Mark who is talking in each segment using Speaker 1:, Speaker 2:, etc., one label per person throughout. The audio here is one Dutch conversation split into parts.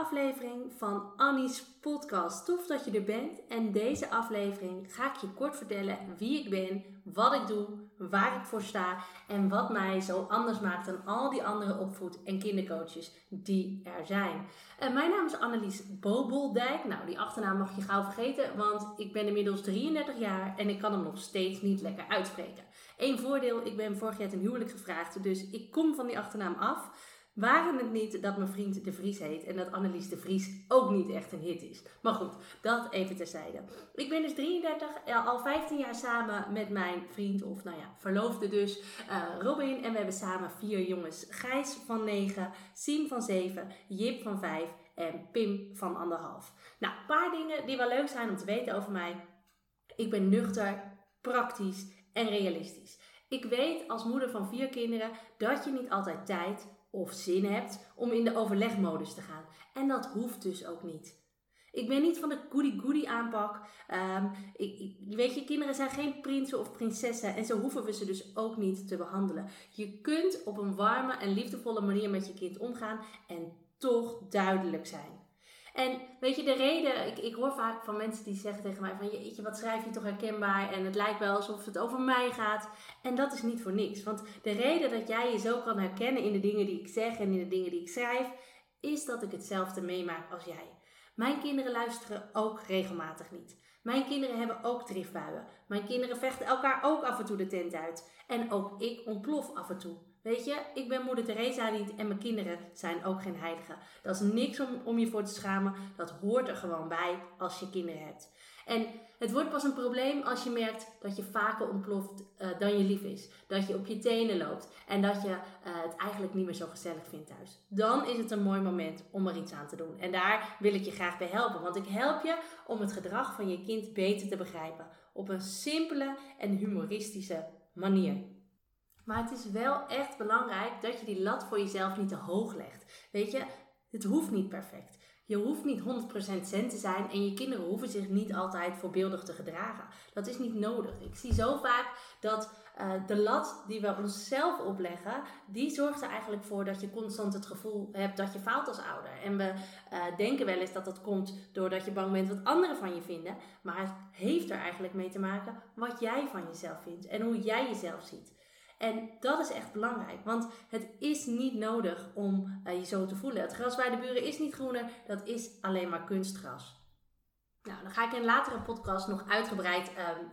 Speaker 1: Aflevering van Annie's podcast. Tof dat je er bent. En deze aflevering ga ik je kort vertellen wie ik ben, wat ik doe, waar ik voor sta en wat mij zo anders maakt dan al die andere opvoed- en kindercoaches die er zijn. En mijn naam is Annelies Bobeldijk. Nou, die achternaam mag je gauw vergeten, want ik ben inmiddels 33 jaar en ik kan hem nog steeds niet lekker uitspreken. Eén voordeel, ik ben vorig jaar ten huwelijk gevraagd, dus ik kom van die achternaam af. Waren het niet dat mijn vriend De Vries heet en dat Annelies De Vries ook niet echt een hit is. Maar goed, dat even terzijde. Ik ben dus 33, ja, al 15 jaar samen met mijn vriend, of nou ja, verloofde dus, uh, Robin. En we hebben samen vier jongens. Gijs van 9, Siem van 7, Jip van 5 en Pim van anderhalf. Nou, een paar dingen die wel leuk zijn om te weten over mij. Ik ben nuchter, praktisch en realistisch. Ik weet als moeder van vier kinderen dat je niet altijd tijd of zin hebt om in de overlegmodus te gaan. En dat hoeft dus ook niet. Ik ben niet van de goody-goody aanpak. Ik, weet je, kinderen zijn geen prinsen of prinsessen en zo hoeven we ze dus ook niet te behandelen. Je kunt op een warme en liefdevolle manier met je kind omgaan en toch duidelijk zijn. En weet je, de reden, ik, ik hoor vaak van mensen die zeggen tegen mij van, jeetje, wat schrijf je toch herkenbaar en het lijkt wel alsof het over mij gaat. En dat is niet voor niks. Want de reden dat jij je zo kan herkennen in de dingen die ik zeg en in de dingen die ik schrijf, is dat ik hetzelfde meemaak als jij. Mijn kinderen luisteren ook regelmatig niet. Mijn kinderen hebben ook driftbuien. Mijn kinderen vechten elkaar ook af en toe de tent uit. En ook ik ontplof af en toe. Weet je, ik ben moeder Teresa niet en mijn kinderen zijn ook geen heiligen. Dat is niks om, om je voor te schamen. Dat hoort er gewoon bij als je kinderen hebt. En het wordt pas een probleem als je merkt dat je vaker ontploft uh, dan je lief is. Dat je op je tenen loopt en dat je uh, het eigenlijk niet meer zo gezellig vindt thuis. Dan is het een mooi moment om er iets aan te doen. En daar wil ik je graag bij helpen. Want ik help je om het gedrag van je kind beter te begrijpen. Op een simpele en humoristische manier. Maar het is wel echt belangrijk dat je die lat voor jezelf niet te hoog legt. Weet je, het hoeft niet perfect. Je hoeft niet 100% zen te zijn en je kinderen hoeven zich niet altijd voorbeeldig te gedragen. Dat is niet nodig. Ik zie zo vaak dat uh, de lat die we onszelf opleggen, die zorgt er eigenlijk voor dat je constant het gevoel hebt dat je faalt als ouder. En we uh, denken wel eens dat dat komt doordat je bang bent wat anderen van je vinden. Maar het heeft er eigenlijk mee te maken wat jij van jezelf vindt en hoe jij jezelf ziet. En dat is echt belangrijk, want het is niet nodig om uh, je zo te voelen. Het gras bij de buren is niet groener, dat is alleen maar kunstgras. Nou, dan ga ik in een latere podcast nog uitgebreid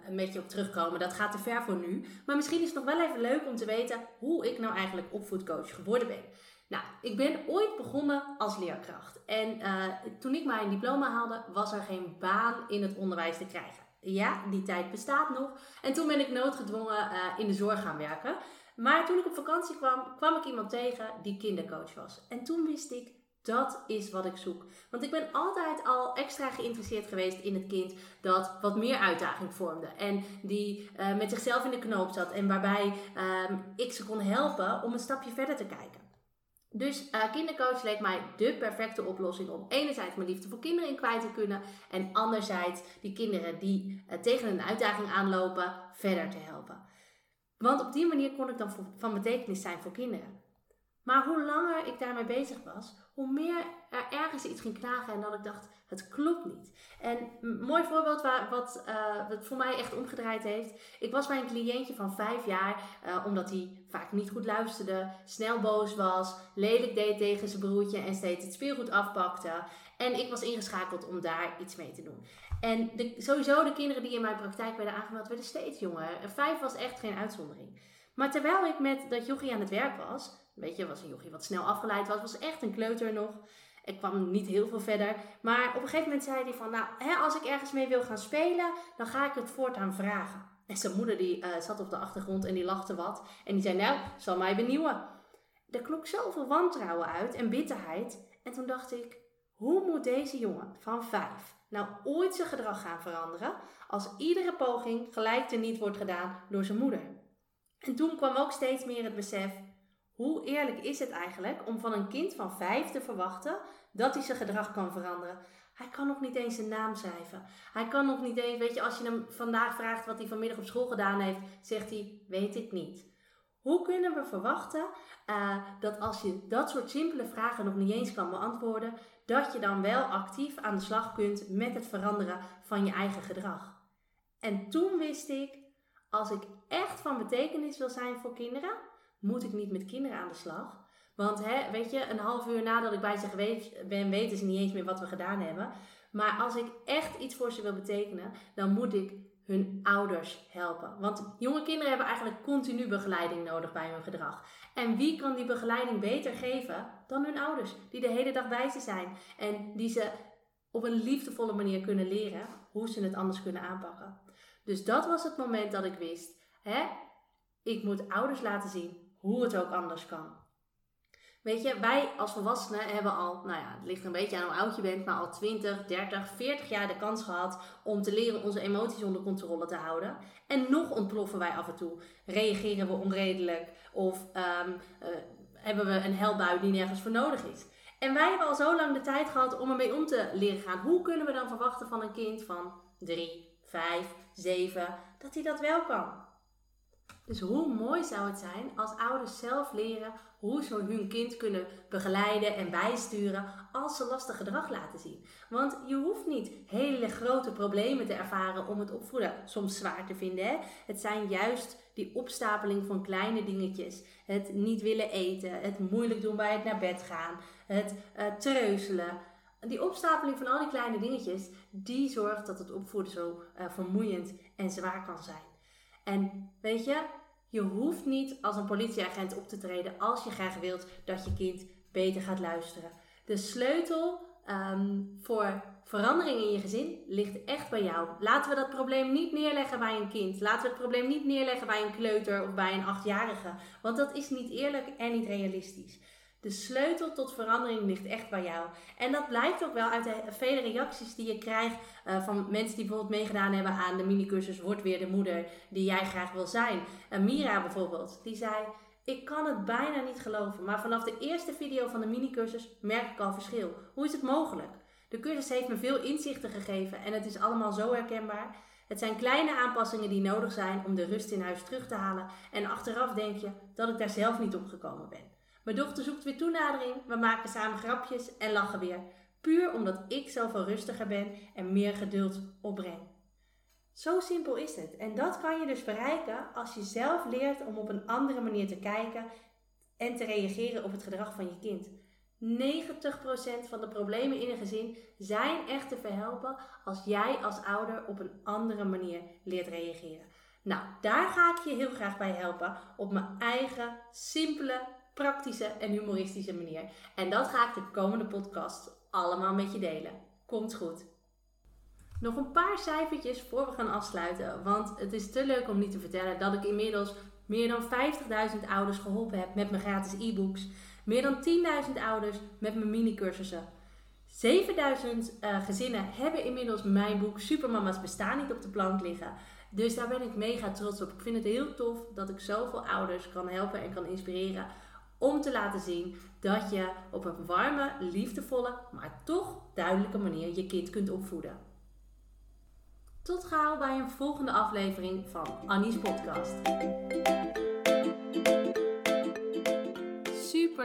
Speaker 1: um, met je op terugkomen. Dat gaat te ver voor nu. Maar misschien is het nog wel even leuk om te weten hoe ik nou eigenlijk opvoedcoach geworden ben. Nou, ik ben ooit begonnen als leerkracht. En uh, toen ik mijn diploma haalde, was er geen baan in het onderwijs te krijgen. Ja, die tijd bestaat nog. En toen ben ik noodgedwongen uh, in de zorg gaan werken. Maar toen ik op vakantie kwam, kwam ik iemand tegen die kindercoach was. En toen wist ik, dat is wat ik zoek. Want ik ben altijd al extra geïnteresseerd geweest in het kind dat wat meer uitdaging vormde. En die uh, met zichzelf in de knoop zat. En waarbij uh, ik ze kon helpen om een stapje verder te kijken. Dus uh, kindercoach leek mij de perfecte oplossing om enerzijds mijn liefde voor kinderen in kwijt te kunnen en anderzijds die kinderen die uh, tegen een uitdaging aanlopen verder te helpen. Want op die manier kon ik dan van betekenis zijn voor kinderen. Maar hoe langer ik daarmee bezig was, hoe meer er ergens iets ging knagen en dat ik dacht, het klopt niet. En een mooi voorbeeld waar, wat, uh, wat voor mij echt omgedraaid heeft. Ik was bij een cliëntje van vijf jaar, uh, omdat hij vaak niet goed luisterde, snel boos was, lelijk deed tegen zijn broertje en steeds het speelgoed afpakte. En ik was ingeschakeld om daar iets mee te doen. En de, sowieso de kinderen die in mijn praktijk werden aangemeld, werden steeds jonger. Vijf was echt geen uitzondering. Maar terwijl ik met dat jochie aan het werk was, weet je, was een jochie wat snel afgeleid was, was echt een kleuter nog. Ik kwam niet heel veel verder. Maar op een gegeven moment zei hij van, nou, hè, als ik ergens mee wil gaan spelen, dan ga ik het voortaan vragen. En zijn moeder die uh, zat op de achtergrond en die lachte wat. En die zei, nou, zal mij benieuwen. Er klonk zoveel wantrouwen uit en bitterheid. En toen dacht ik, hoe moet deze jongen van vijf nou ooit zijn gedrag gaan veranderen als iedere poging gelijk niet wordt gedaan door zijn moeder? En toen kwam ook steeds meer het besef, hoe eerlijk is het eigenlijk om van een kind van vijf te verwachten dat hij zijn gedrag kan veranderen? Hij kan nog niet eens zijn naam schrijven. Hij kan nog niet eens, weet je, als je hem vandaag vraagt wat hij vanmiddag op school gedaan heeft, zegt hij, weet ik niet. Hoe kunnen we verwachten uh, dat als je dat soort simpele vragen nog niet eens kan beantwoorden, dat je dan wel actief aan de slag kunt met het veranderen van je eigen gedrag? En toen wist ik, als ik echt van betekenis wil zijn voor kinderen, moet ik niet met kinderen aan de slag. Want hè, weet je, een half uur nadat ik bij ze geweest ben, weten ze niet eens meer wat we gedaan hebben. Maar als ik echt iets voor ze wil betekenen, dan moet ik hun ouders helpen. Want jonge kinderen hebben eigenlijk continu begeleiding nodig bij hun gedrag. En wie kan die begeleiding beter geven dan hun ouders, die de hele dag bij ze zijn en die ze op een liefdevolle manier kunnen leren hoe ze het anders kunnen aanpakken. Dus dat was het moment dat ik wist, hè, ik moet ouders laten zien hoe het ook anders kan. Weet je, wij als volwassenen hebben al, nou ja, het ligt een beetje aan hoe oud je bent, maar al 20, 30, 40 jaar de kans gehad om te leren onze emoties onder controle te houden. En nog ontploffen wij af en toe. Reageren we onredelijk of um, uh, hebben we een helbui die nergens voor nodig is. En wij hebben al zo lang de tijd gehad om ermee om te leren gaan. Hoe kunnen we dan verwachten van een kind van 3, 5, 7 dat hij dat wel kan? Dus hoe mooi zou het zijn als ouders zelf leren hoe ze hun kind kunnen begeleiden en bijsturen als ze lastig gedrag laten zien. Want je hoeft niet hele grote problemen te ervaren om het opvoeden soms zwaar te vinden. Hè? Het zijn juist die opstapeling van kleine dingetjes. Het niet willen eten, het moeilijk doen bij het naar bed gaan, het uh, treuzelen. Die opstapeling van al die kleine dingetjes, die zorgt dat het opvoeden zo uh, vermoeiend en zwaar kan zijn. En weet je, je hoeft niet als een politieagent op te treden als je graag wilt dat je kind beter gaat luisteren. De sleutel ehm, voor verandering in je gezin ligt echt bij jou. Laten we dat probleem niet neerleggen bij een kind. Laten we het probleem niet neerleggen bij een kleuter of bij een achtjarige. Want dat is niet eerlijk en niet realistisch. De sleutel tot verandering ligt echt bij jou. En dat blijkt ook wel uit de vele reacties die je krijgt uh, van mensen die bijvoorbeeld meegedaan hebben aan de minicursus Word weer de moeder die jij graag wil zijn. Uh, Mira bijvoorbeeld, die zei: Ik kan het bijna niet geloven, maar vanaf de eerste video van de minicursus merk ik al verschil. Hoe is het mogelijk? De cursus heeft me veel inzichten gegeven en het is allemaal zo herkenbaar. Het zijn kleine aanpassingen die nodig zijn om de rust in huis terug te halen. En achteraf denk je dat ik daar zelf niet op gekomen ben. Mijn dochter zoekt weer toenadering, we maken samen grapjes en lachen weer. Puur omdat ik zoveel rustiger ben en meer geduld opbreng. Zo simpel is het. En dat kan je dus bereiken als je zelf leert om op een andere manier te kijken en te reageren op het gedrag van je kind. 90% van de problemen in een gezin zijn echt te verhelpen als jij als ouder op een andere manier leert reageren. Nou, daar ga ik je heel graag bij helpen op mijn eigen simpele praktische en humoristische manier. En dat ga ik de komende podcast allemaal met je delen. Komt goed. Nog een paar cijfertjes voor we gaan afsluiten, want het is te leuk om niet te vertellen dat ik inmiddels meer dan 50.000 ouders geholpen heb met mijn gratis e-books. Meer dan 10.000 ouders met mijn mini-cursussen. 7000 uh, gezinnen hebben inmiddels mijn boek Supermama's bestaan niet op de plank liggen. Dus daar ben ik mega trots op. Ik vind het heel tof dat ik zoveel ouders kan helpen en kan inspireren om te laten zien dat je op een warme, liefdevolle, maar toch duidelijke manier je kind kunt opvoeden. Tot gauw bij een volgende aflevering van Annie's podcast.